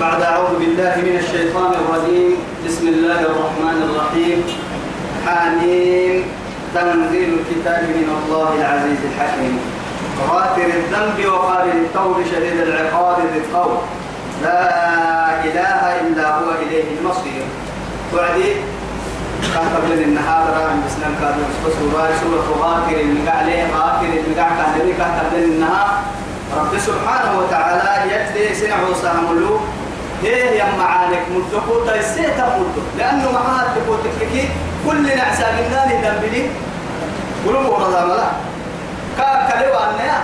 بعد أعوذ بالله من الشيطان الرجيم. بسم الله الرحمن الرحيم. حميم. تنزيل الكتاب من الله العزيز الحكيم. غافر الذنب وقابل التوب شديد العقاب ذي القول. لا إله إلا هو إليه المصير. وعدي. لنا النهار عن بسنان كادو سورة سورة غافر المقع غافر المقع كهربي كهرب لنا النهار رب سبحانه وتعالى يجدي سنع وساملو هي يا معانك مدكو تيسيت مدكو لأنه معاه تكوتك كل نعسى من ناني دنبلي. قلوب ورضا ملا. كا كلوا أنيا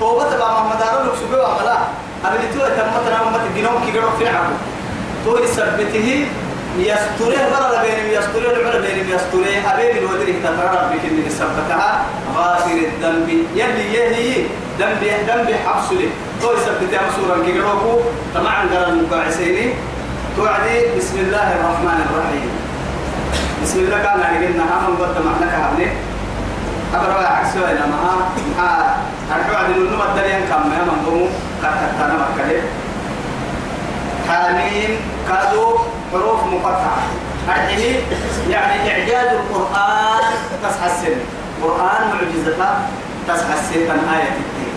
توبة با محمد أرو لك سبوا ملا أبدي تو تمتنا ممت دينهم كي قرب في عبو تو يثبته يستره برا بين يستره العلا بين يستره أبين الودري تفرر بك من سبتها غافر الذنب. يلي يهي ذنب ذنب حبس لي. تو يثبت مسورا كي قربو طبعا قرا المقاعسيني توعدي بسم الله الرحمن الرحيم. بسم الله كان عندنا هم قد معناك هبلي أبرا عكسوا إلى ما ها؟ أرجع عند النوم الدريان كم ما من قوم كتكتنا مكلي حامين كادو حروف مقطعة. أرحيه يعني إعجاز القرآن تسحسن قرآن معجزة تسحسن آية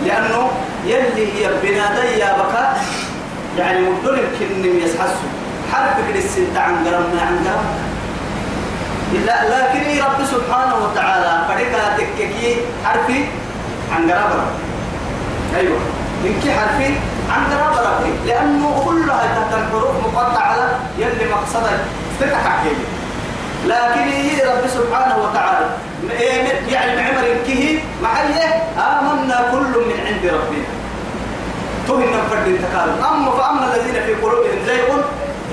لأنه يلي هي بنادي يا بكا يعني مدل كن يسحسوا. حرف كده السنت عن قرم عن قرم. لا لكن رب سبحانه وتعالى فريقا تككي حرفي عن قرابة أيوة. إنك حرفي عن قرابة لأنه كلها تحت الحروف مقطعة يلي مقصدك تتحكي لكن هي رب سبحانه وتعالى يعني معمر كه محيه آمنا كل من عند ربنا. تهن فرد تكالب. أما فأما الذين في قلوبهم زيغ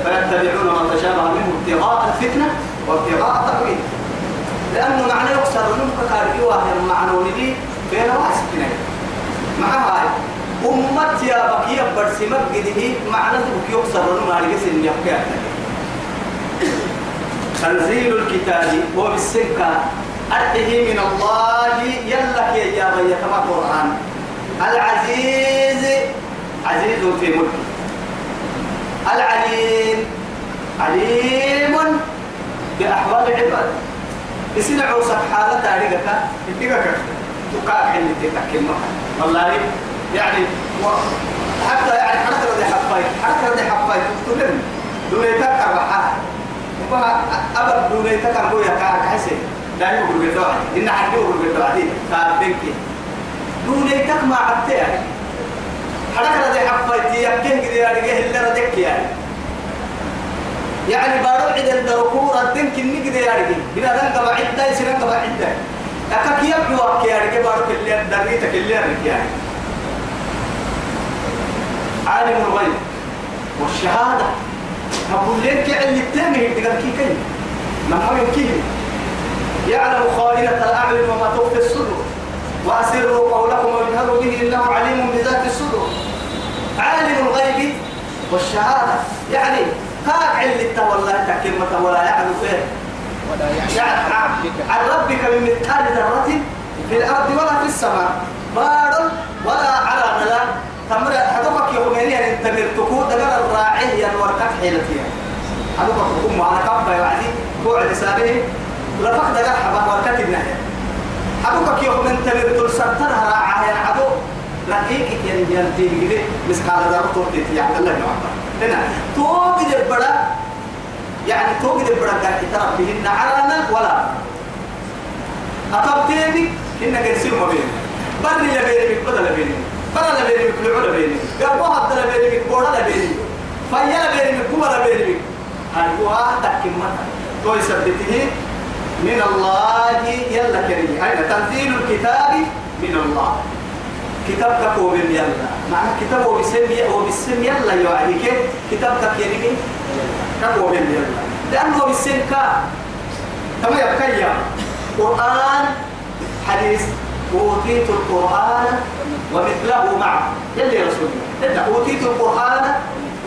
فيتبعون ما تشابه منه ابتغاء الفتنة وابتغاء تأويل لأنه معنى يكسر نمك كاركي واحد معنى دي بين واسكنا مع هاي برسمك قده معنى بك يكسر على جسد يبقى تنزيل الكتاب هو بالسكة. أرحه من الله. يلا كي يا بي كما قرآن. العزيز. عزيز في ملكه العليم. عليم بأحوال العباد. عوصك حالة تاريخك. يديك تقاع حين تتكلم والله يعني و... حتى يعني حركة ردي حباي حركة ردي حباي تقولن دون يتكر بحال أبد دون يتكر بويا كاك حسين لا يقول بالدعاء إن حد يقول بالدعاء دي تابنك دون يتك ما عبتها حركة ردي حباي تيكين كده يعني اللي ردك يعني. يعني بارو عند الدركور الدين كني كده رجل بنا دم قبع عدة يصير قبع عدة أكاك يبدو أك يا رجل بارو كلي دريتك رجل يعني. عالم الغيب والشهادة. أقول لك اللي التاني تقول كي كي لما يمكن يعلم خائنة الأعين وما تخفي الصدور وأسروا قولكم واجهروا به إنه عليم بذات الصدور عالم الغيب والشهادة. يعني كاك اللي تولى كلمة ولا يعلم فيه ولا يعلم. عن ربك من مثقال ذرة في الأرض ولا في السماء. بار ولا على غلا تمر حدوك يومين أن تمرتكو دقل الراعي ينوركت حيلتها حدوك حكم على كبا يعني قوع لسانه لفق دقل حبا وركت النهي حدوك يومين تمرتل سرطنها راعي حدو رقيق يعني ينتهي كده مسقال ذرة تورتي يعني الله يعلم هنا توقد البڑا يعني توقد البڑا قال ترى بهن عرانا ولا. أطبتيني إنك يصير ما بين بري لبيني بدل لبيني برا لبيني بلعو لبيني قربوا حتى لبيني بورا لبيني فيا لبيني كوما لبيني هالقوها تكمة توي سبته من الله يلا كريم. أين تنزيل الكتاب من الله. كتابك هو من يلا. معنى كتاب هو بسم هو بسم يلا يعني كيف كتاب هو من يلا. لأنه بسم كا كما يبقى قرآن حديث. أوتيت القرآن. ومثله معه. يلي رسول الله؟ أوتيت القرآن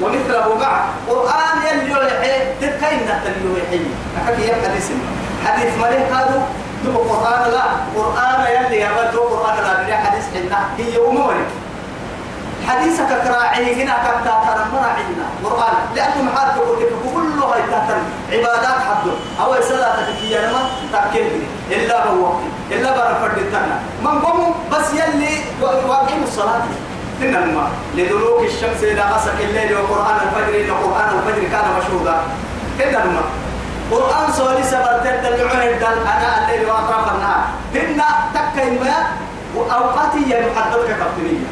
ومثله معه. قرآن يلي يلحي تكاين تلي يلحي أكاك يبقى حديث حديث ملك هذا دو قرآن لا. قرآن يلي بدو قرآن لا. بلا حديث حنا. هي أموري. حديثك كراعي هنا كتا ترى مراعينا قرآن. لأنه محارك لك كله هاي تهتم عبادات حد أو صلاة تكيا لما تأكيد إلا هو. إلا برفض التنا من قوم بس يلي واقيم الصلاة. إنما لدلوك الشمس إلى غسق الليل وقرآن الفجر إلى قرآن الفجر كان مشهودا. إنما قرآن سوري سبرتد العون الدل أنا الليل وأطراف النهار. هن تكين ما وأوقاتي محددة كابتنية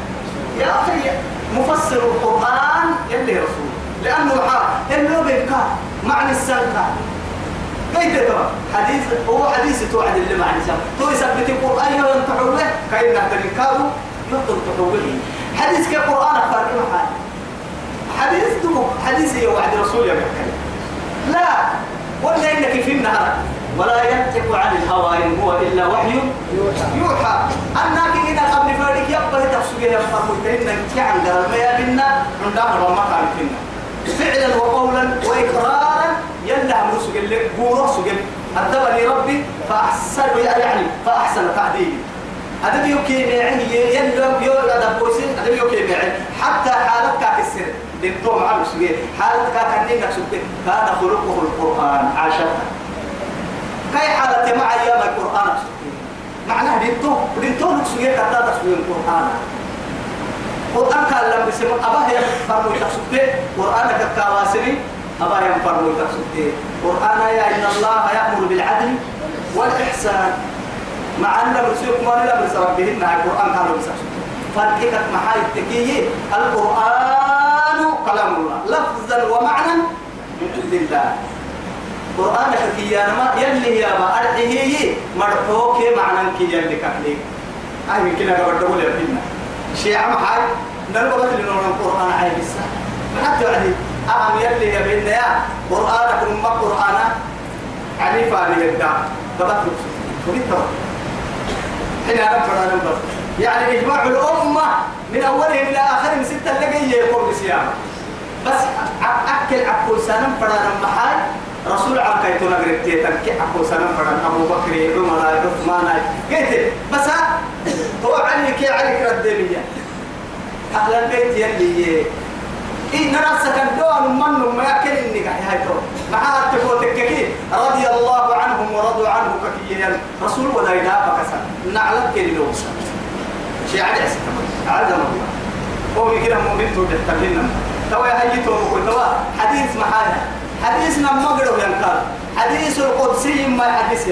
يا أخي مفسر القرآن يلي رسول. لأنه حا إنه بينكا معنى السلطة كيف ترى حديث هو حديث توعد اللي معنى سلطة تو يثبت القرآن ينتحوا له كأنه تنكارو يقول تحوله. حديث كقرآن فرق حال حديث دمو حديث يوعد رسول يا لا. ولا إنك في النهار. ولا ينطق عن الهوى إن هو إلا وحي يوحى. أنك إذا قبل فارق يبقى تفسجي يفهم إن كعن قال ما يبنا عندنا رمى فينا فعلا وقولا وإقرارا يلا مرسل لك بورو سجل أدبني ربي فأحسن يعني فأحسن تعديلي هذا بيوكي معي يلا بيو أدب بوسين هذا بيوكي معي. حتى حالتك كسر للطوم على سجل حالتك كنين سجل كان خلقه القرآن عاشرها كاي حالة مع أيام القرآن معناه دينتو دينتو نكسوية كتا تسوية القرآن. قرآن قال لما بسم أبا هي فرمو تسوية قرآن كتاواسني أبا فرمو تسوية قرآن يا إن الله يأمر بالعدل والإحسان. مع أن رسولك ما لا بس ربهن القرآن قالوا بس فرقك محاي التكية القرآن كلام الله. لفظا ومعنى من عند الله. قرآن كي ما يلي يا ما أرحيه مرحوك معنى كي يلي كحلي أي يمكن أن أقول له فينا. شيء عم حاج نرجو بس لنور القرآن عاي بس حتى يعني أهم يلي يا بينا يا. قرآن كن ما قرآن علي فاني يبدأ دبت وقلت حين أنا فرنا يعني إجماع الأمة من أولهم إلى آخرهم ستة لقي يقوم بصيامه. بس أكل عقول سنم فرنا محل رسول عم كي تنقرب تيتن كي أبو سلام فرن أبو بكر عمر عثمان. قلت بس هو علي كي علي كردمية أهل البيت يلي. إن نفسك الدوان من ما يكن إنك هاي تو. مع التفوتك كي رضي الله عنهم ورضوا عنه كي رسول ولا يدافع كسر نعلم كي لوسا شيء عادي عادي الله هو يكره مؤمن تودع تكلم توا هاي تو توا حديث محايا حديثنا مقرب ينقال. حديث القدسي ما حديث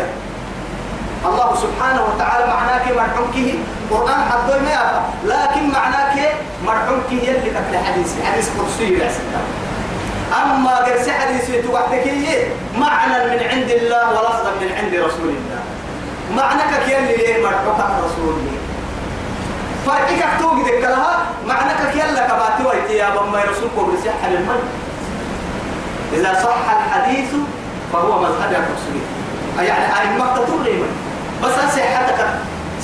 الله سبحانه وتعالى معناك مرحومكه قرآن حدوي ما لكن معناك مرحومكه يلي قتل حديث حديث قدسي لا أما قرسي حديث توحدك معنى من عند الله ولفظا من عند رسول الله. معناك يلي ليه مرحومك رسول الله. فرقك توقي ذكرها لها معناك يلا كباتي ويتي يا بما رسولكم رسيح للمن. إذا صح الحديث فهو مذهب الرسول. يعني أي مقتل غيما بس صحتك؟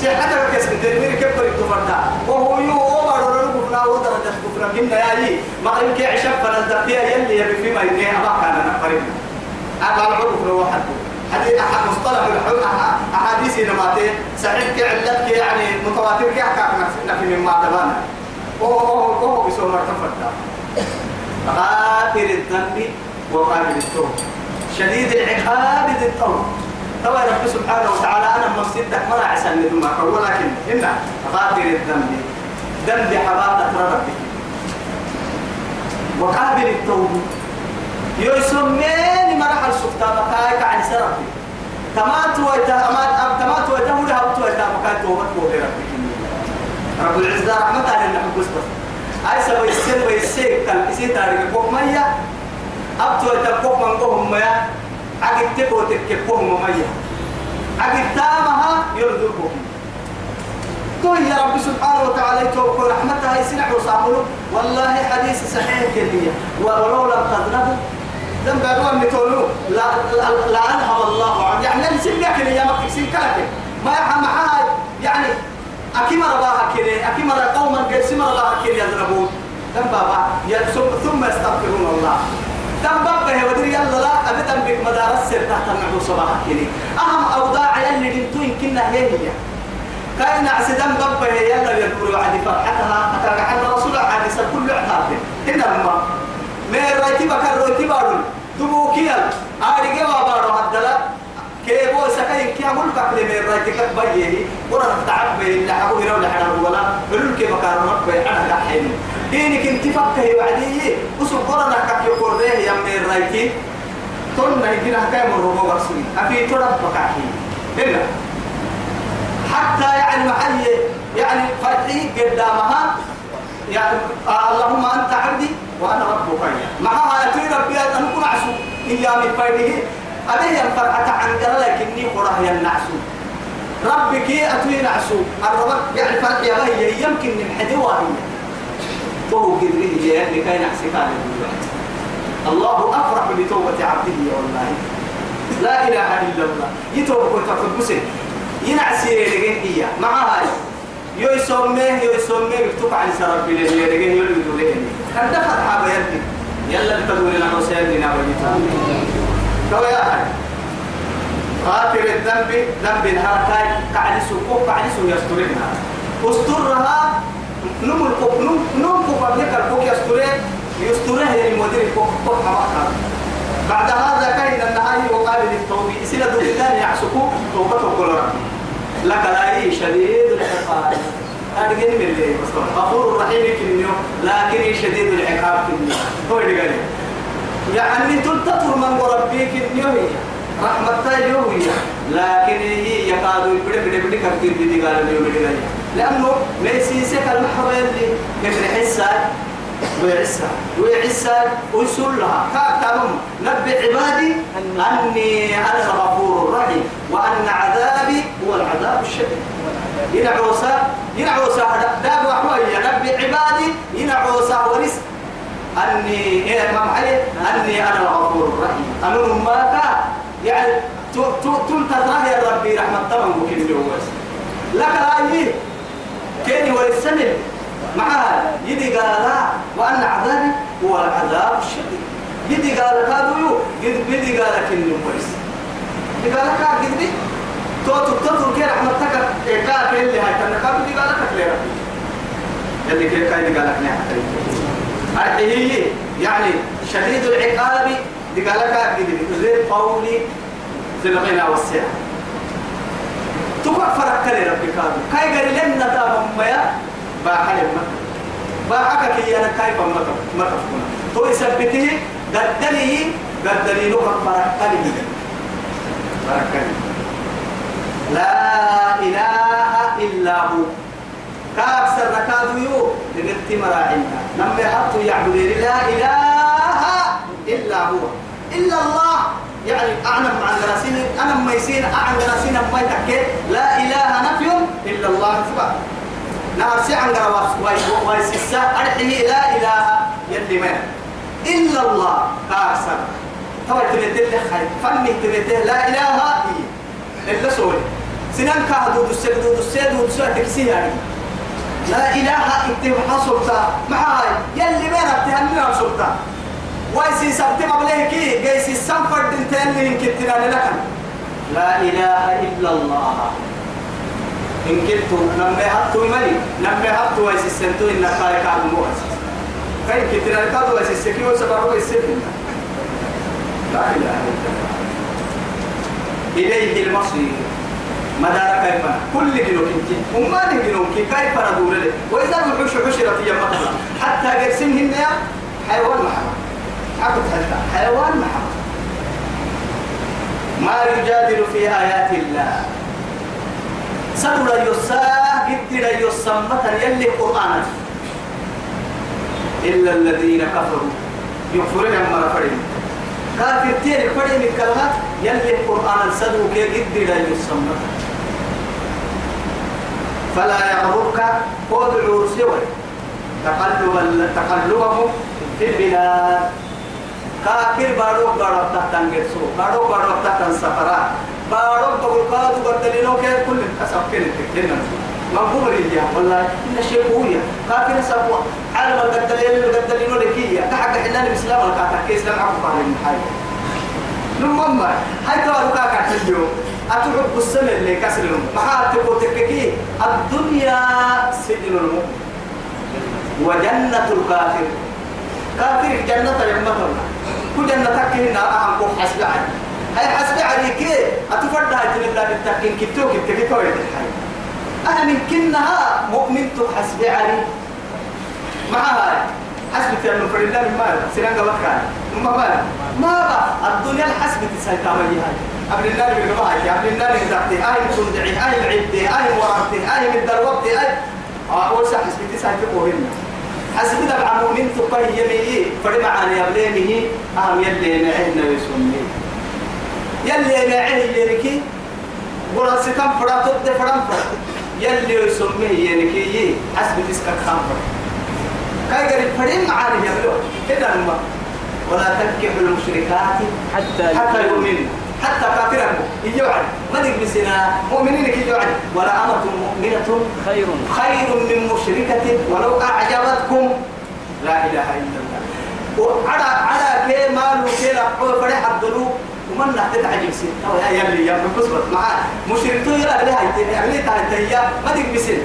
صحتك كسب تدمير بريد تفردا وهو يو أمر ربنا ودرجة كفر. منا يا لي ما يمكن عشان فنزدتيا يلي يبي فيما ينهي أبا كان نفرنا أبا العرف لو واحد حديث أحد مصطلح أحاديث نماتي صحيح كعلتك يعني متواتر كأحكام نفسنا في مما دبانا وهو وهو بسوء مرتفع غافر الذنب وقابل التوب شديد العقاب ذي الطول. طبعا رب سبحانه وتعالى أنا مصيدك ما عسى ثم ولكن ان غافر الذنب. ذنب حباطة ربك وقابل التوب يسمين مرحل سكتا مكايك عن سربي تمات ويتا تمات ويتا ولا هبط ويتا؟ مكايك توبت ربك. رب العزة رحمة الله لنا بس أي سبب السر ويسيك كان يصير تاريخ بوك مية. أبتو تبوك من بوهم مية. عقد تبو تكبوهم مية عقد تامها يردو بوهم تو يا رب سبحانه وتعالى توكل رحمتها يسنع وصامله والله حديث صحيح كلية. ولو لم تذنبوا ذنب أدوان متولو لا لا أنهى الله عنه. يعني نسي لك يا مكتب سنكاتك ما يحمى يعني أكيم رباها كده أكيم قوما قسم رباها يذنبون دم بابا ثم يستغفرون الله. بابا ودري يلا لا أبدا بك مدارس سر تحت النحو صباحا كده أهم أوضاع يلي دنتو يمكننا هي هي. كأن عسدم بابا يلا يقولوا عدي فرحتها أتاك حتى رسول عدي كل عتاب إنما ما رايتي بكر رويتي بارون. دبوكيا أرجع وبارو هذا كيبو سكاي كي لك لي من رايتي كبيه ورا تعب اللي حبوا هنا ولا حنا ولا بقول كيف رب أنا كحين دينك انت فكه وعدي. وسبورنا كك يقول ده يا من رايتي تون نيجي نحكي مرة مرسولي أفي ترى بكاحي هنا حتى يعني محل يعني فرحي قدامها. يعني آه اللهم أنت عبدي وأنا ربك معها أتي ربي أن أكون عسو. إيام فايده أبي الفرحة عن لكني قراه ينعسو ربك أتي نعسو. الرب يعني فرح يا غي يمكن من حدوة هي تو قدره لكي نعسك على الله أفرح بتوبة عبده والله. لا إله إلا الله. يتوب كنت تقبسه ينعسي لغين إياه مع هاي يو يسميه يسميه بكتوك عن سرب بلي لغين يولي بدولين كان دخل حابة يدي يلا بتقول لنا حسين لنا وجيتون تو يا هاي غافر الذنب ذنب الهركاي كعلسو كوك كعلسو يسترنا أسترها نم الكوك نم نم كوك قبلك الكوك يستره كوك حماقها بعد هذا كان النهاية وقابل التوبة سيلا دوكتان يعسكو توبته كل لك لا شديد العقاب. أرجعني من اللي غفور رحيم كنيو لكن شديد العقاب كنيو هو اللي قال يعني تلتطر من ربي كنيو هي رحمة هي. لكن هي يكاد يبدي بدي بدي كثير بدي قال لي. بدي لأنه ليس يسك المحبة اللي كيف حسه ويعسى ويعسى ويسول لها كاكتم نبي عبادي أني أنا الغفور الرحيم وأن عذابي هو العذاب الشديد. ينعوسا ينعوسا داب وحوية نبي عبادي ينعوسا ورس أني إيه ما معي أني أنا الغفور الرحيم. أنا ما يعني تنتظر يا ربي رحمة تمام ممكن لك رأيي. كيني ولسنة معها يدي قال وأن عذابي هو العذاب الشديد. يدي قال يو يدي قال كني كويس يدي قال قد بي تو تطلع كي رحمة تك كا اللي هاي كابو يدي قال لك ليه اللي كي كاي؟ يدي قال لك نعم. هي يعني شديد العقاب. دي قال لك قد بي زي قولي. زي الغنى والسعة تقع فرق كلي ربك كاي قال لنا تابا ميا باحل المكة باحك كي أنا كيف مكة مكة كنا تو يثبته قدلي قدلي نوع بركلي بركلي لا إله إلا هو. كأكثر ركادو يو لنبت مراعينا. نمي حطو يعبدين لا إله إلا هو. إلا الله. يعني أعلم عن دراسين أنا ما يسين أعلم دراسين ما يتكي. لا إله نفي إلا الله سبحانه. نار سي عن قرواس ويسسا أرحيه لا إله يلي ما. إلا الله. كارسا توا تبيته خير فني تبيته لا إله إلا سوي سنان كهدو دسد دسد دسد تكسي يعني. لا إله إلا حصلتا معاي. يلي ما نبتهني حصلتا ويسي سبت مبليه كي جيسي سنفرد انتهني كتنا لك لا إله إلا الله. إن كنت نمي هبتو ملي نمي هبتو ويس السنتو إن كاي كان مؤسس. كاي كتير الكادو ويس السكي وسبارو السفن لا إله إلا إليه المصير. مدار كيف كل انت وما جنوك كيف ندور له وإذا الوحوش حشرت يا مطلع. حتى قرسمهن يا حيوان محمد عبد حتى حيوان محمد ما يجادل في آيات الله. سدر يسا قدر مثلا يلي قرآن إلا الذين كفروا يكفرون أما فرين كافر تيري فرين من كلمات يلي قرآن سدر كي قدر مثلا فلا يغررك قول العرسوي تقلب تقلبهم في البلاد كافر بارو بارو تحتن جرسو بارو بارو تحتن سفرات بقول كادو بدلينو كيف كل كسب كل كلنا مفهوم ريجيا والله. إن شيء قوية كافر سبوا على ما بدلين بدلينو لكية كحق حنا الإسلام الكاتا كإسلام عقب على المحاي نمما هاي توا لكاكا تجيو أتحب السنة اللي كسرهم ما تقول تككي الدنيا سجن المؤمن. وجنة الكافر. كافر جنة يمتنا كل جنة تكهن أهم كم حسب علي هاي حسب عليك أتفرد هاي تنبدا بالتكين كتو كتو كتو الحي. أنا كنها مؤمن حسب علي. مع هاي؟ حسب تنو فريلا ما سنان قبط كان ما ما ما الدنيا الحسب تسيطر هاي؟ قبل النار بالقبائل قبل النار تحتي آي مصندعي آي معدي آي ورمتي آي من دروبتي أول سحس بتسعة تقوهن حسب ده مع مؤمن تقوي يمي فري معاني يبلينه أهم يلي نعهنا يسمي يلي نعه يلكي ولا ستم فرا تد فرام فرا يلي يسمي يلكي حسب تسكت خامر كاي قريب فري معاني يبلو كده ولا تنكحوا المشركات حتى حتى يؤمنوا. حتى كافرا. يجوعد ما ديك بسنا مؤمنين كي يجوعد ولا أمة مؤمنة خير. خير من مشركة ولو أعجبتكم. لا إله إلا الله. وعلى على كي مالو كي لحظة فرح الدلو ومن نحتاج عجب سين أو يا يلي يا بكسبت معاه مشرك تو يلا لها يتني أغلي تهتيا ما ديك بسنا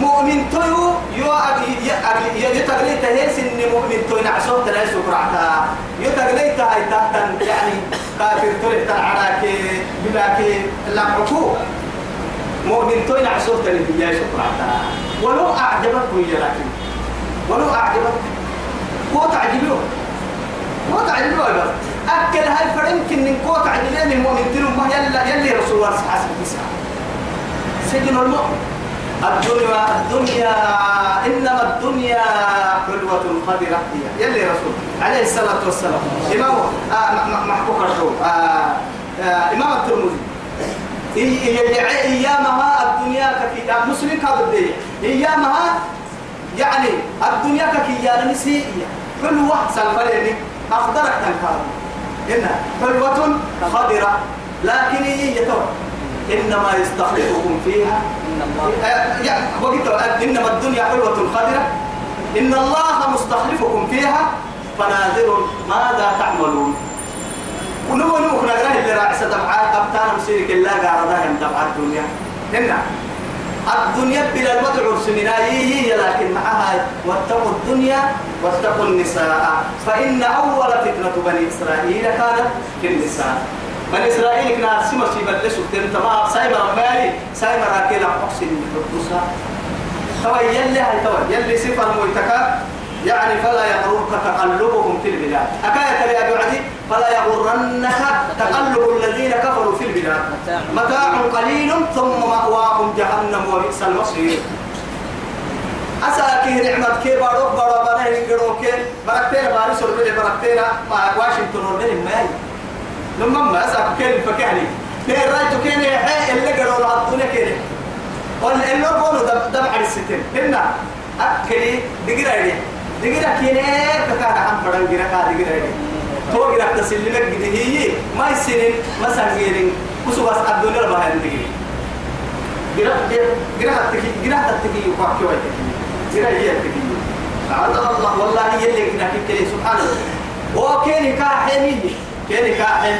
مؤمن تويو يو أبي أبي يتغلي تهيس إن مؤمن توي. نعسوه تلاقي سكرعتا يتغلي تهاي تهتن يعني كافر توي تلعراك بلاك لعبكو مؤمن توي نعسوه تلاقي سكرعتا ولو أعجبك ويا لكن. ولو أعجبك. هو تعجبه. تعجبه بس أكل هاي فرنك إن كوت عجلين المؤمن تلو ما يلا يلي رسول الله حسب تسعة سجن المؤمن الدنيا الدنيا إنما الدنيا حلوة خضرة هي يلي رسول عليه الصلاة والسلام. إمام آه محبوك الرسول آه آه إمام الترمذي. أيامها الدنيا كفي آه، مسلم كابدية أيامها يعني الدنيا كفي يا نسي حلوة سالفلين أخضرك تنكار إنها حلوة خضرة لكن هي يتوقع إنما يستخلفكم فيها. إن الله. آه، آه، إنما الدنيا حلوة خضرة. إن الله مستخلفكم فيها. فناظر ماذا تعملون. ونمو نمو كنا قرأه اللي راعي دمعات أبتانا مسيرك الله هم دمعات الدنيا. هنا الدنيا بلا المدعو سمنا هي لكن معها واتقوا الدنيا واتقوا النساء فإن أول فتنة بني إسرائيل كانت في النساء. من إسرائيل كنا سمر في بلش وتن تمام سايمر مالي سايمر راكيلا أحسن حدوسا توا يلي هاي توا يلي صفر مويتكا يعني فلا يغررك تقلبهم في البلاد. أكاية يا بعدي فلا يغرنك تقلب الذين كفروا في البلاد. متاع قليل ثم مأواهم جهنم وبئس المصير. أسألك نعمة كي بارو بارو بركتين بارو سربي بركتين ما واشنطن وربين ماي لما ما أسأل كيف فكاني كين رايتو كين حي اللي قالوا له الدنيا كين ولا اللي قالوا دم دم على الستين هنا أكلي دقيرة دي دقيرة كين كذا عم بدن دقيرة كذا دقيرة دي تو قيرة تسلمك جدي هي ما يسنين ما سنجيرين وسو بس الدنيا ما هي دقيرة قيرة قيرة تكي قيرة تكي كوي تكي قيرة هي تكي عاد الله والله اللي كنا كي سبحان الله. وكين كاحني كين كاحن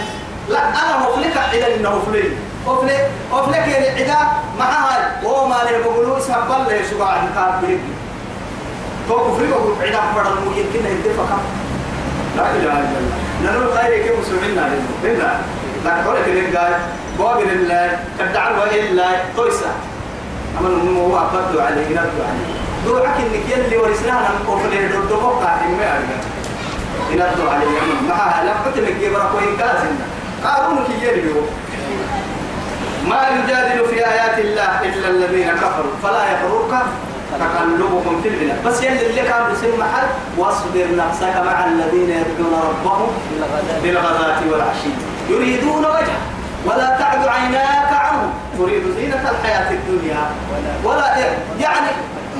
لا أنا مفلك إلى إنه مفلك مفلك مفلك يعني عدا معها وهو ما له بقولوا اسمه بل له سبع ذكر بيجي تو كفر بقول عدا فرد مو يمكن يدفع لا إله إلا الله. نحن خير كم مسلمين لله لكن هو كده قال قابل الله كدعوا إلا تويسا أما إنه هو أقدر عليه يرد عليه. دوعك إنك يلي ورثناها نقول له دردوك إما أرجع ينادوا عليه معها لقت لك يبرك وإن كازنا قارون كي يريو ما يجادل في آيات الله إلا الذين كفروا. فلا يغررك تقلبهم في البلاد. بس يلي اللي كان بسم محل واصبر نفسك مع الذين يرجون ربهم بالغداة والعشي. يريدون وجهه. ولا تعد عيناك عنهم. تريد زينة الحياة الدنيا. ولا يعني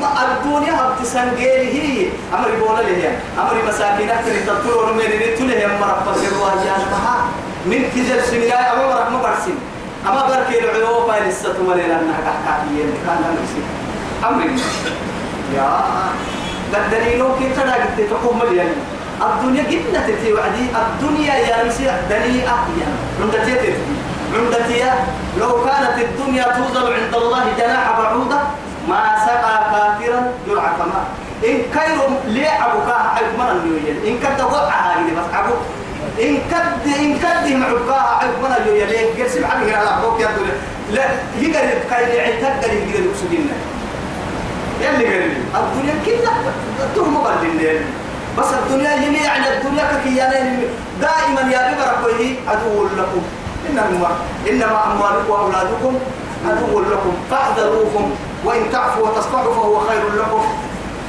الدنيا ابتسان غير هي. أمر بولا له أمر مساكين أكثر تطلعون من نتله أمر أفضل الواجهان مها من كذا سنيا أمر رحمة برسين. أما بركي العيوب أن الستم لنا أنها كحكاية كان نفسي أمر يا. دليلو كي ترى قد تقوم مليان. الدنيا جنة تتي وعدي. الدنيا يا نسي دنيئة يا عندتي تتي. عندتي لو كانت الدنيا توزن عند الله جناح بعوضة ما سقى كافرا جرعة ماء إن كيرو لي عبوكا عيب من النيويل إن كد وقعها هذه بس عبو. إن كد إن كد معبوكا عيب من النيويل قرسم عليه على عبوك يا لا يقدر كاين عتاب قال يقدر يقصدنا يلي قال الدنيا كلها تهم قال بس الدنيا هي يعني الدنيا ككيانين دائما يا ببركوه عدو لكم. إنما إنما أموالكم وأولادكم عدو لكم. فاحذروهم. وإن تعفوا وتصفحوا فهو خير لكم.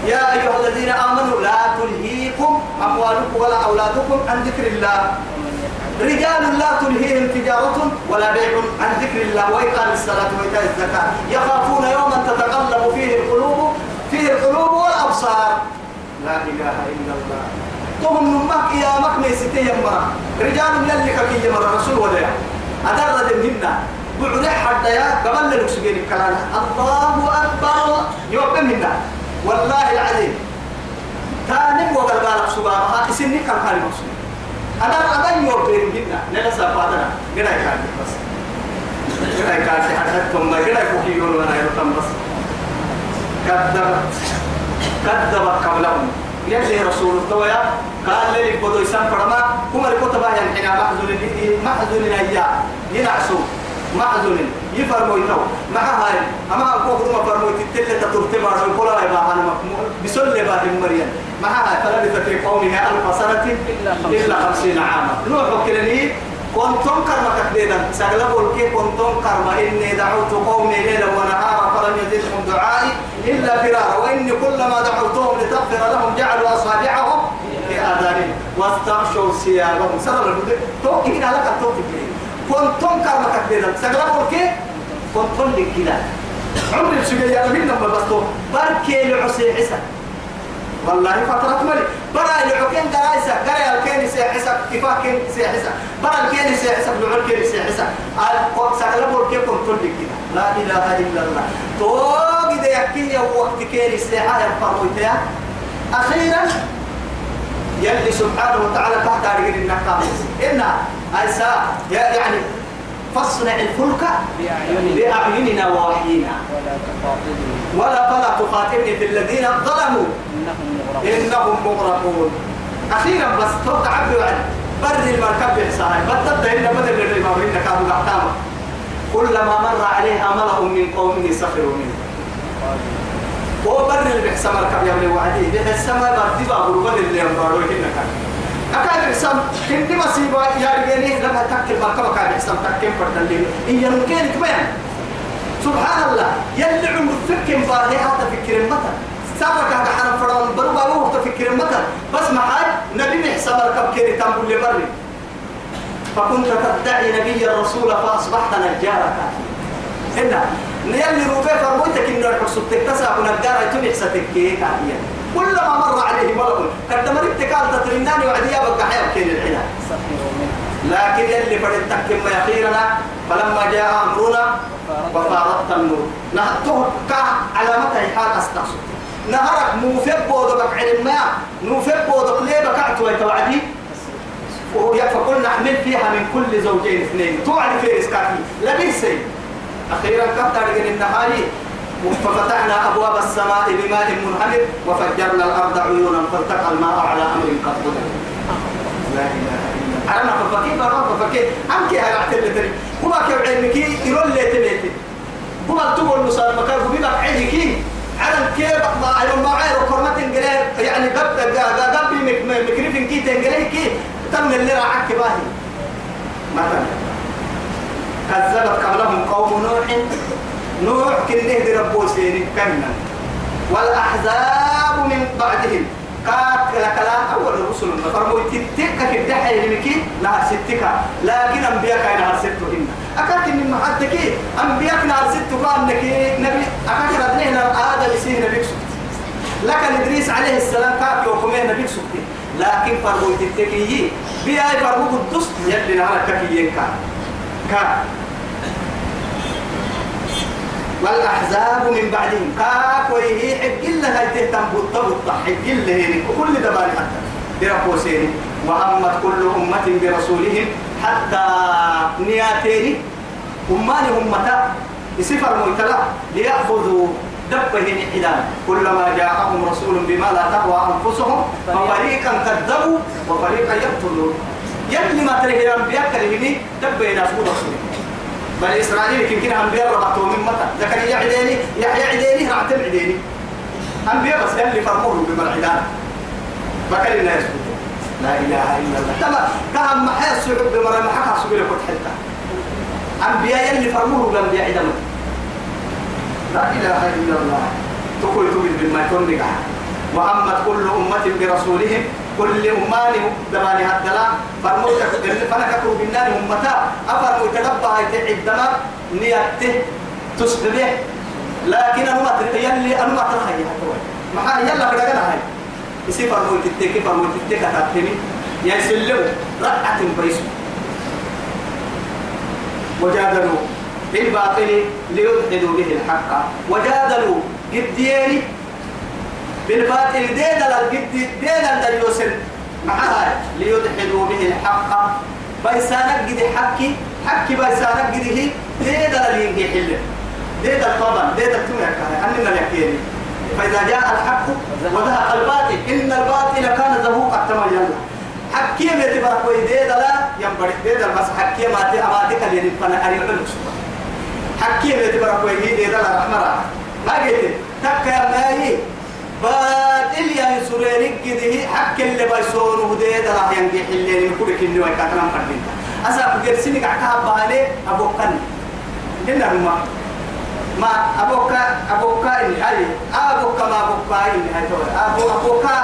يا أيها الذين آمنوا لا تلهيكم أموالكم ولا أولادكم عن ذكر الله. رجال لا تلهيهم تجارة ولا بيع عن ذكر الله وإقام الصلاة وإيتاء الزكاة. يخافون يوما تتقلب فيه القلوب فيه القلوب والأبصار. لا إله إلا الله. تهم نمك يا مك ميستي يما رجال يلي كي يمر رسول ولا. أدر منا بعد حد يا قبل لنكسجين الكلام. الله أكبر. يوم منا والله العظيم. تاني وقال قال سبحانه. إسني كم حال مقصود أنا أنا بين منا نلا سافادنا قنا يكاد بس. يكاد حتى ثم قنا يكوكي يقولون أنا يرتم بس. كذبت. كذبت قبلهم. يلي رسول الله قال لي بدو يسام فرما كما الكتب يعني حين محزن محزن ايا ينعسو محزن يفرمو يتو مع هاي أما أكو ما فرمو تتل تترتب على يقول لا يبقى أنا بسل بعد مريم. مع هاي فلبث في قومه ألف سنة إلا 50 عاما. نوح كلني كنتم كرما تكديدا سأغلبوا الكي كنتم كرما إني دعوت قومي ليلا ونهارا فلم يزدهم دعائي إلا فرارا. وإني كلما دعوتهم لتغفر لهم جعلوا أصابعهم في آذانهم. واستغشوا ثيابهم. سر البدء توكي هنا لك التوكي كنتم كرما تكديدا سأغلبوا الكي؟ كنتم لك كده عمري الشقيا من بس تو بركي لعسي حسن والله فترة ملي. برا العكين درايسة قرأ الكين سيحسب كيفا كين سيحسب برا الكين سيحسب لعل كين سيحسب سقلبوا الكيكم تلك كده لا إله إلا الله. توقي ده يحكي وقت كين سيحة ينفرويتها أخيرا يلي سبحانه وتعالى تحت رجل النقام إن أيسا يعني فاصنع الفلك بأعيننا ووحينا. ولا فلا تخاطبني في الذين ظلموا. إنهم مغرقون. أخيرا بس توقع عبد وعد. بر المركب بحساها بدأت إلا بدل الرمام إنك أبو قحتامة كلما مر عليها ملأ من قومه سخروا منه. وبر البحث مركب يا ابن وعدي. بحث ما بدل اللي ينبارو هنا كان. أكاد بحسام كنت مصيبة يا رجالي. لما تكل مركب كان بحسام تكل فردن لي إيه يمكن كمان سبحان الله. يلي عمر فكر بارده هذا فكر متى. سابك هذا حرم فرعون. برو برو تفكر متى. بس محاج نبي محسب مركب كيري تنبول لبري فكنت تدعي نبي الرسول فأصبحت نجارك هنا نيلي روبي فرموتك إنه الحسوب تكتسع ونجارة تبع ستكيك عادية. كلما مر عليه ملك قد مرت قال تترناني وعدي بقى حياة كين الحين لكن يلي فرد تكم أخيرا فلما جاء أمرنا وفارت النور. نهته كعلامة حال أستقصد. نهرك موفق بودك علم ما موفق بودك ليه بكعت ويتوعدي فقلنا نحمل فيها من كل زوجين اثنين. توعد في رزقاتي لبيسي أخيرا كفتر النهاري ففتحنا أبواب السماء بماء منهمر وفجرنا الأرض عيونا فالتقى الماء على أمر قد قدر لا إله إلا الله. أنا ففكي برا ففكي أنك هاي أعتل تري هو كيف علمك يرول لي تبيتي هو تقول نصار مكان هو بيبقى عينك. على كيف ما أيوة ما عير وكرمة إنجليه يعني قبل قبل مكريفين كي كي تم اللي راعك باهي مثلا كذبت قبلهم قوم نوح. نوح كنه دي ربو سيني كمنا. والأحزاب من بعدهم. كاك لكلا أول الرسل فرموا تتك كده حيلمكي نهار ستك. لكن أنبياء كاين نهار ستهن أكاك إن محدك أنبياء نهار ستك أنك نبي. أكاك ردنينا آدم يسيه نبيك سكت لكن إدريس عليه السلام كاك يوكمين نبيك سكت لكن فرموا تتكي بيا فرموا قدس يلي نهار كاكيين كا كا. والأحزاب من بعدهم. كاك ويه حق هاي تهتم بطبطة حق هيني. وكل دباري حتى. بربو سيني وهمت كل أمة برسولهم. حتى نياتيني. أماني أمتا بصفر ميتلا ليأخذوا دبه حدان. كلما جاءهم رسول بما لا تهوى أنفسهم. ففريقا كذبوا وفريقا يقتلون. يلي ما تريه الأنبياء كريمين دبه إلى سبوة بني إسرائيل يمكن أنبياء ربطوا من متى؟ زكريا عديني يحيى عديني رعتم عديني. أنبياء بس يلي فرموه بمرعدان بكر الناس لا إله إلا الله. تما كهم محيا السعود بمرة محكا سبيل كنت حتى. أنبياء يلي فرموه بأنبياء عدم لا إله إلا الله. تقول تقول بالما تنقع محمد كل أمة برسولهم كل أمان دماني هدلا فرموت فنكتوا بالنار أمتا أفرموا تدبها عندما نيته تصبح لكن أنا ما يلي أنا ما ترخي ما يلا كده هاي يصير فرموت تتكي فرموت تتكي كتبتني يسلموا رقعة بريسو وجادلوا بالباطل ليدحدوا به الحق. وجادلوا قديني بالباطل دينا للقد دينا لليوسن معها ليدحدوا به الحق. بيسانك قد حكي حكي بيسانك قد هي. دينا للينجي حل. دينا طبعا. دينا تمنك أننا لكيني فإذا جاء الحق وذهب الباطل. إن الباطل كان زهوقا كما يلا حكي ما تبارك ويدينا لا ينبرك دينا بس حكي ما تي أماتك اللي نفنا أريد حكي ما تبارك ويدينا لا رحمة. ما قلت. تك يا ماي. باطل يا سورينك كده. حق اللي بيسونه ده ده راح ينجح اللي يقول لك انه كلام فردين. أسا بغير سنك عكها بالي أبو كن هنا ما ما ابوكا ابوكا اللي هاي. ابوكا ما ابوكا اللي هاي أبو ابوكا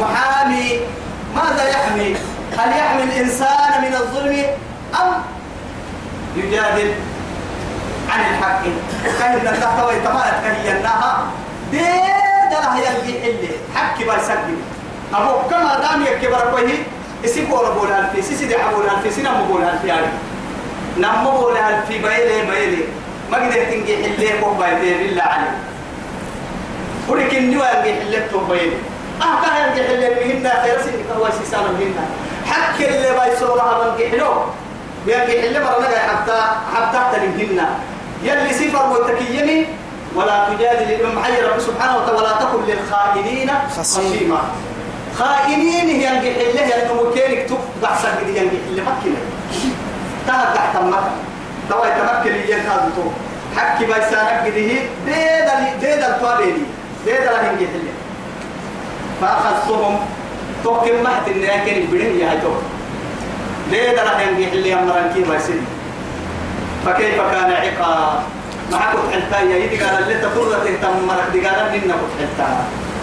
محامي. ماذا يحمي؟ هل يحمي الإنسان من الظلم أم يجادل عن الحق؟ كأن النهار ويتمالك كهيناها دي دلا يلقي حلي حكي باي سكي أبو كما دام يكبر كويه اسي بولا بولا ألفي سيسي دي حبولا ألفي سينا مبولا ألفي يعني. نم بولا ألفي بايلي بايلي ما قدر تنجي حلي بو بايلي بالله عليك ولكن نوا ينجي حلي تو بايلي آه كان ينجي حلي بهن خير سيني كوا سيسانا بهن حكي اللي باي سورها من حلو ينجي حلي مرة حتى حتى تلمهن يلي سفر وتكيمي ولا تجادل ابن محي رب سبحانه وتعالى ولا تكن للخائنين خصيما. خائنين هي ينجح الله كينك تف بحسن قد ينجح الله مكنا تهد تحت مكة توا يتمكن هذا تو حكي بيسانك ديدا ديدا الطابيني ديدا لا ينجح الله فأخذتهم. توكل محت يكن البنين يا تو ديدا لا ينجح الله يمرن كي بيسين فكيف كان عقاب؟ معك حتى يدي قال اللي تقول تهتم مرك دي قال لنا حتى.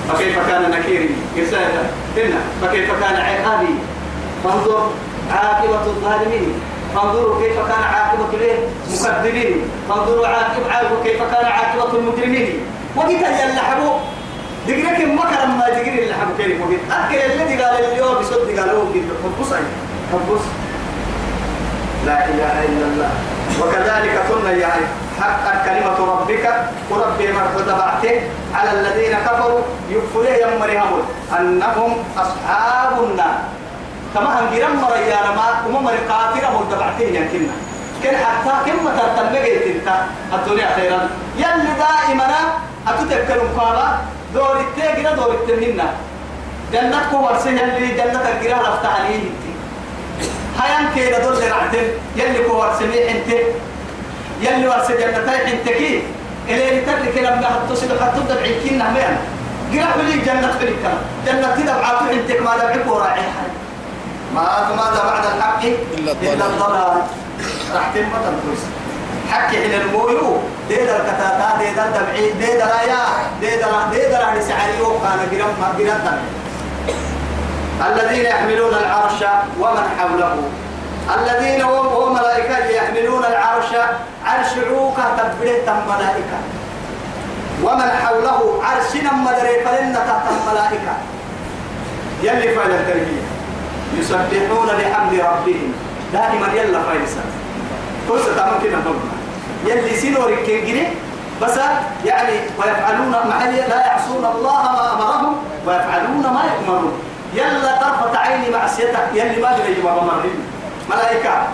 فكيف كان نكيري؟ يسأل إن فكيف كان عقابي؟ فانظر عاقبة الظالمين. فانظروا كيف كان عاقبة المكذبين فانظروا عاقبة عاقبة كيف كان عاقبة المجرمين. وقت يلا حبو دقرك مكر ما دقري اللي حبو كيف وقت أكل الذي قال اليوم بصد قالوا؟ قد حبوس أي. حبوس لا إله إلا الله. وكذلك كنا يعني حق كلمة ربك. وربي مرحو تبعته على الذين كفروا يكفلوا يمرهم أنهم أصحاب النار. كما هم جرم مريانا ما هم مر قاتل هم تبعته يمكننا كن حتى كم ترتمجت انت الدنيا خيرا. يلي دائما أتتذكر مقابا دور التاجر دور التمهنا جنة كور اللي جنة الجيران لفتح عليه هيا كيدا دول رعتم يلي كور سميح انت يلي ورس جنتين انتكي إلي ترك لما هتصل حتى تدعي كنا مين قرأ لي جنة الكلام جنة عطو انتك ما دعك وراعي ما فماذا بعد الحق. إلا الضلال. راح تنبطل كويس حكي حين المولو ديدا الكتاتا ديدا الدمعي ديدا لا يا ديدا لا ديدا لا نسعري وكان قرم ما قرم الذين يحملون العرش ومن حوله. الذين هم ملائكة يحملون العرش. عرش عوكا تبريه تم ملائكة. ومن حوله عرشنا مدري فلن تحت الملائكة يلي فعل التربية يسبحون بحمد ربهم. دائما يلا فايسا فرصة تعمل كده يلي سينور الكنجري بس يعني ويفعلون ما لا يعصون الله ما أمرهم ويفعلون ما يؤمرون. يلا طرفة عيني معصيتك يلي ما أدري ما مرهم ملائكة.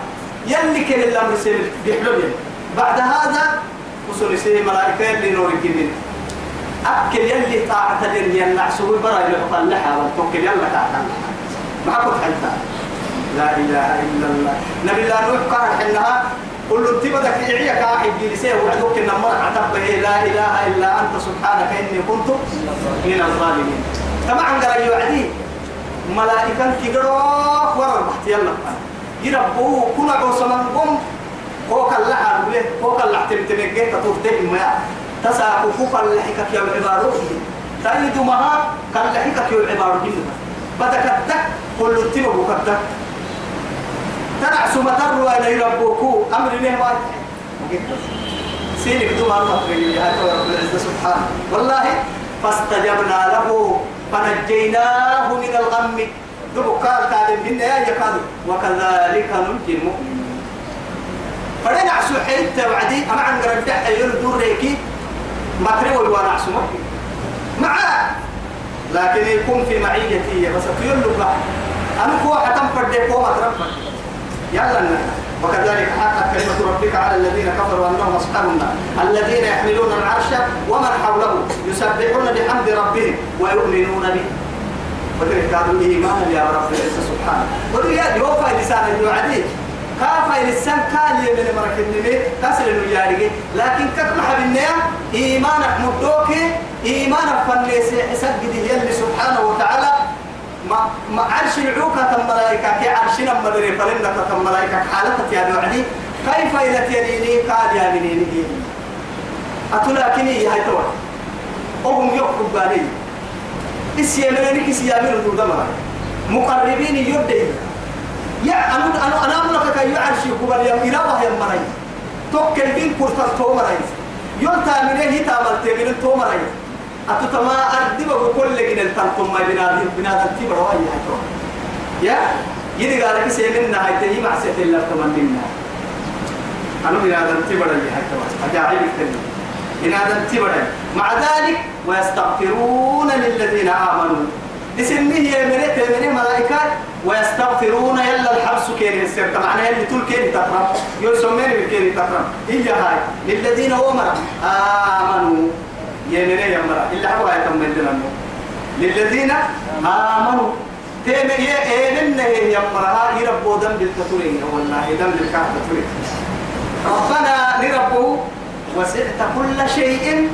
يلي كان الأمر سير بيحلم بعد هذا وصل سي ملائكة اللي نور الجنين أكل يلي طاعة الدنيا النعسو برا يلقى لها وتوكل يلا تعالى ما كنت حتى لا إله إلا الله. نبي الله نوح قال حنها قل له تبدك إعيا كاحد جلسيه وعدوك النمر عتبه لا إله إلا أنت سبحانك إني كنت من الظالمين. طبعا قال يوعدي ملائكة كيقروك ورا البحث يلا. يربوه كنا قوسمان قم فوق اللحى بله فوق اللحى تمتمكه تطورته ما تساقوا فوق اللحكة يا العبارة تأيد مها كان لحكة يا العبارة بدك الدك كل التبه كدك تنعس مطر وإلى ربكو أمر له ما سينك دوما الله يا رب العزة سبحانه. والله فاستجبنا له فنجيناه من الغم. دبو قال تعالى بنا يا يكاد وكذلك ننجي المؤمنين. فلنا عسو حيت وعدي أما عن قرب دحة يردور ريكي مكري والوانا عسو معاه لكن يكون في معيتي بس تقول له أنا كو حتم فردي كو مطرف يلا وكذلك حقت كلمة ربك على الذين كفروا أنهم أصحاب النار. الذين يحملون العرش ومن حوله يسبحون بحمد ربهم ويؤمنون به. وذلك قالوا إيمانا يا رب العزة سبحانه. ودي يا يوفى لسان الوعدي كافة لسان كان من مرك النبي كسر الوجاري لكن كتمح بالنية إيمانك مدوك إيمانك فنيس حسد يلي سبحانه وتعالى. ما ما عرش العوكة الملائكة كي عرشنا مدري فلنك الملائكة حالتك يا وعدي. كيف إذا تيريني قال يا بنيني أتلاكني هاي توا أهم يقف بالي إسيامنك إسيامن دودما مقربين يدي يا أنا أنا أنا أملك كي يعرش كبر يوم إلى وهي مري توكل بين كرتا تو مري يوم تامنه هي تامل تامنه تو مري أتتما أردب بكل جن التنقم ما بنادم بنادم تبر وهي يا يدي قالك سيمنا هاي تهي مع سيت الله تمنينا أنا بنادم تبر وهي هتو أجاعب الكلمة بنادم تبر مع ذلك ويستغفرون للذين آمنوا. اسمه هي مريت من ملائكة ويستغفرون يلا الحبس كين السر معناه اللي طول كين تقرم يسمين بالكين تقرم هي هاي. للذين أمر آمنوا. يا مري يا مرا إلا هو يتم لنا للذين آمنوا. تيم يا إيمن يا مرا يربو دم بالكتورين والله دم بالكتورين ربنا نربو وسعت كل شيء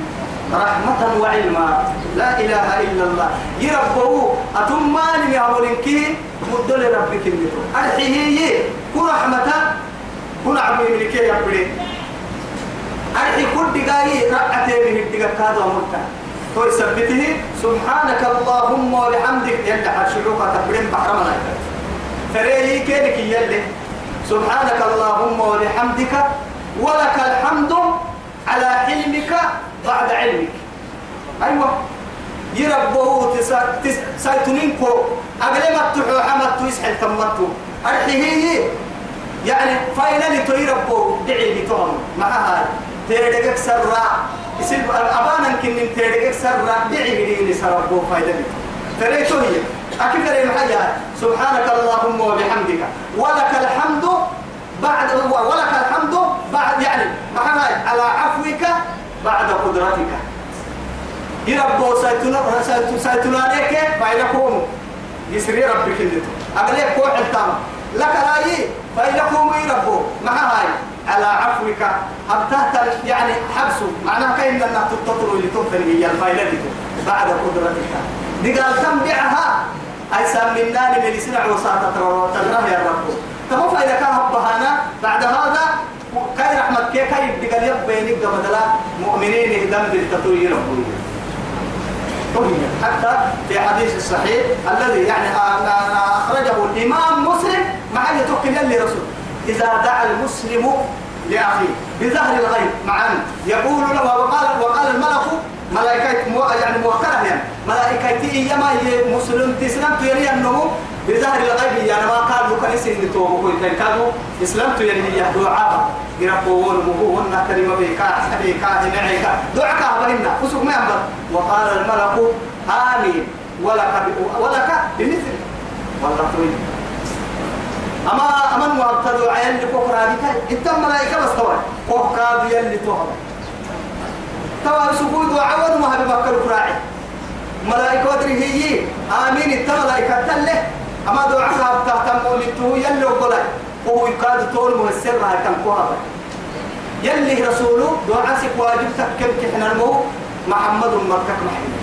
رحمة وعلما. لا إله إلا الله. يربو أتمان يا مولنكي مدل ربك النتو أرحيه كن رحمة. كن عبد ملكي يا بري أرحي كل دقاي رأتي من الدقاء كادو أمرتا تو يثبته سبحانك اللهم وبحمدك. يلا حشروك تبرين بحر ملايكة فريهي كينك يلي. سبحانك اللهم وبحمدك. ولك الحمد. على حلمك بعد علمك. أيوة. يربوه سايتونينكو أقل ما تحو حمد تسحل تمتو أرحيه يعني فاينالي تو يربوه دعي بتهم مع هذا تيردك سرع يصير أبانا كن تيردك سرع دعي بديني سربوه فايدة فريتو هي. أكيد حاجة سبحانك اللهم وبحمدك. ولك الحمد بعد ولك الحمد بعد يعني معنى على عفوك بعد قدرتك. يربو سيتنا سيتنا عليك؟ فإنكم يسري ربك اللي أغلب كوح التام لك رأي فإنكم يربو مع هاي على عفوك. أبتهت يعني حبسه معناها كأن أنها تتطر اللي هي الفائدة بعد قدرتك. دي قال تنبعها أي سميناني من يسرع وساطة ترى يا رب تمو فإذا كان هبهانا بعد هذا كاي رحمة كي كاي يبدأ يبيني قبل مؤمنين يهدم بالتطوير ربوي حتى في حديث الصحيح الذي يعني أخرجه الإمام مسلم مع أن يتوكل اللي رسول إذا دعا المسلم لأخيه بظهر الغيب معا يقول له وقال وقال الملك ملائكة يعني موكلة يعني ملائكة إيما مسلم تسلم تيري أنه بظهر الغيب يعني ما كان له كنيسة اللي توبه كان كانوا إسلام تيري هي دعاء. يربون مهون كلمة بيكا بيكا نعيكا دعاء كهبرنا فسوق ما ينبر وقال الملك آمين. ولك ولك بمثل. والله توي أما أمن وابتدوا عين لفوق رابطة. إنت ملائكة بس طبعا فوق كاد يلي توهم توا سكوت وعود ما هبي بكر كراعي ملائكة هي. آمين. التملائكة تله. أما دعاء تهتم للتو يلي وقلت وهو يكاد طول مهسر هاي تنكوها يلي رسوله دعاء سك واجب تكم كحنا المو محمد مركك محمد.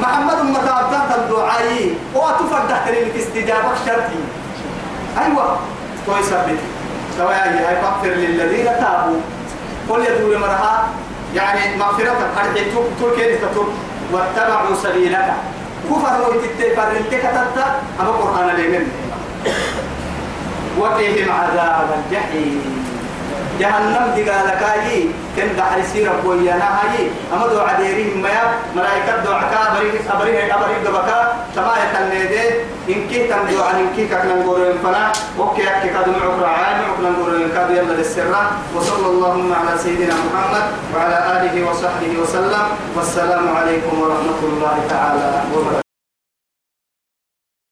محمد متابعة الدعاء وتفرد تريك استجابة شرطي. أيوة. كويس بيت سواء هاي فاغفر للذين تابوا. قل يدور مرها يعني مغفرة تول كيف تتوب؟ واتبعوا سبيلك. كفر ويتتفر التكتت أما قرآن لمن وقهم عذاب الجحيم. جهنم دي قال كاي كن دحر سير بويانا هاي. أما دو عديرهم ما ملائكه دو عكا بري ابري ابري دبكا كما يتنيدي إن كي تم دو عن إن كي كان نقول فنا أوكي أكي كادو معك رعاي معك نقول كادو يلا للسر. وصلى اللهم على سيدنا محمد وعلى آله وصحبه وسلم. والسلام عليكم ورحمة الله تعالى وبركاته.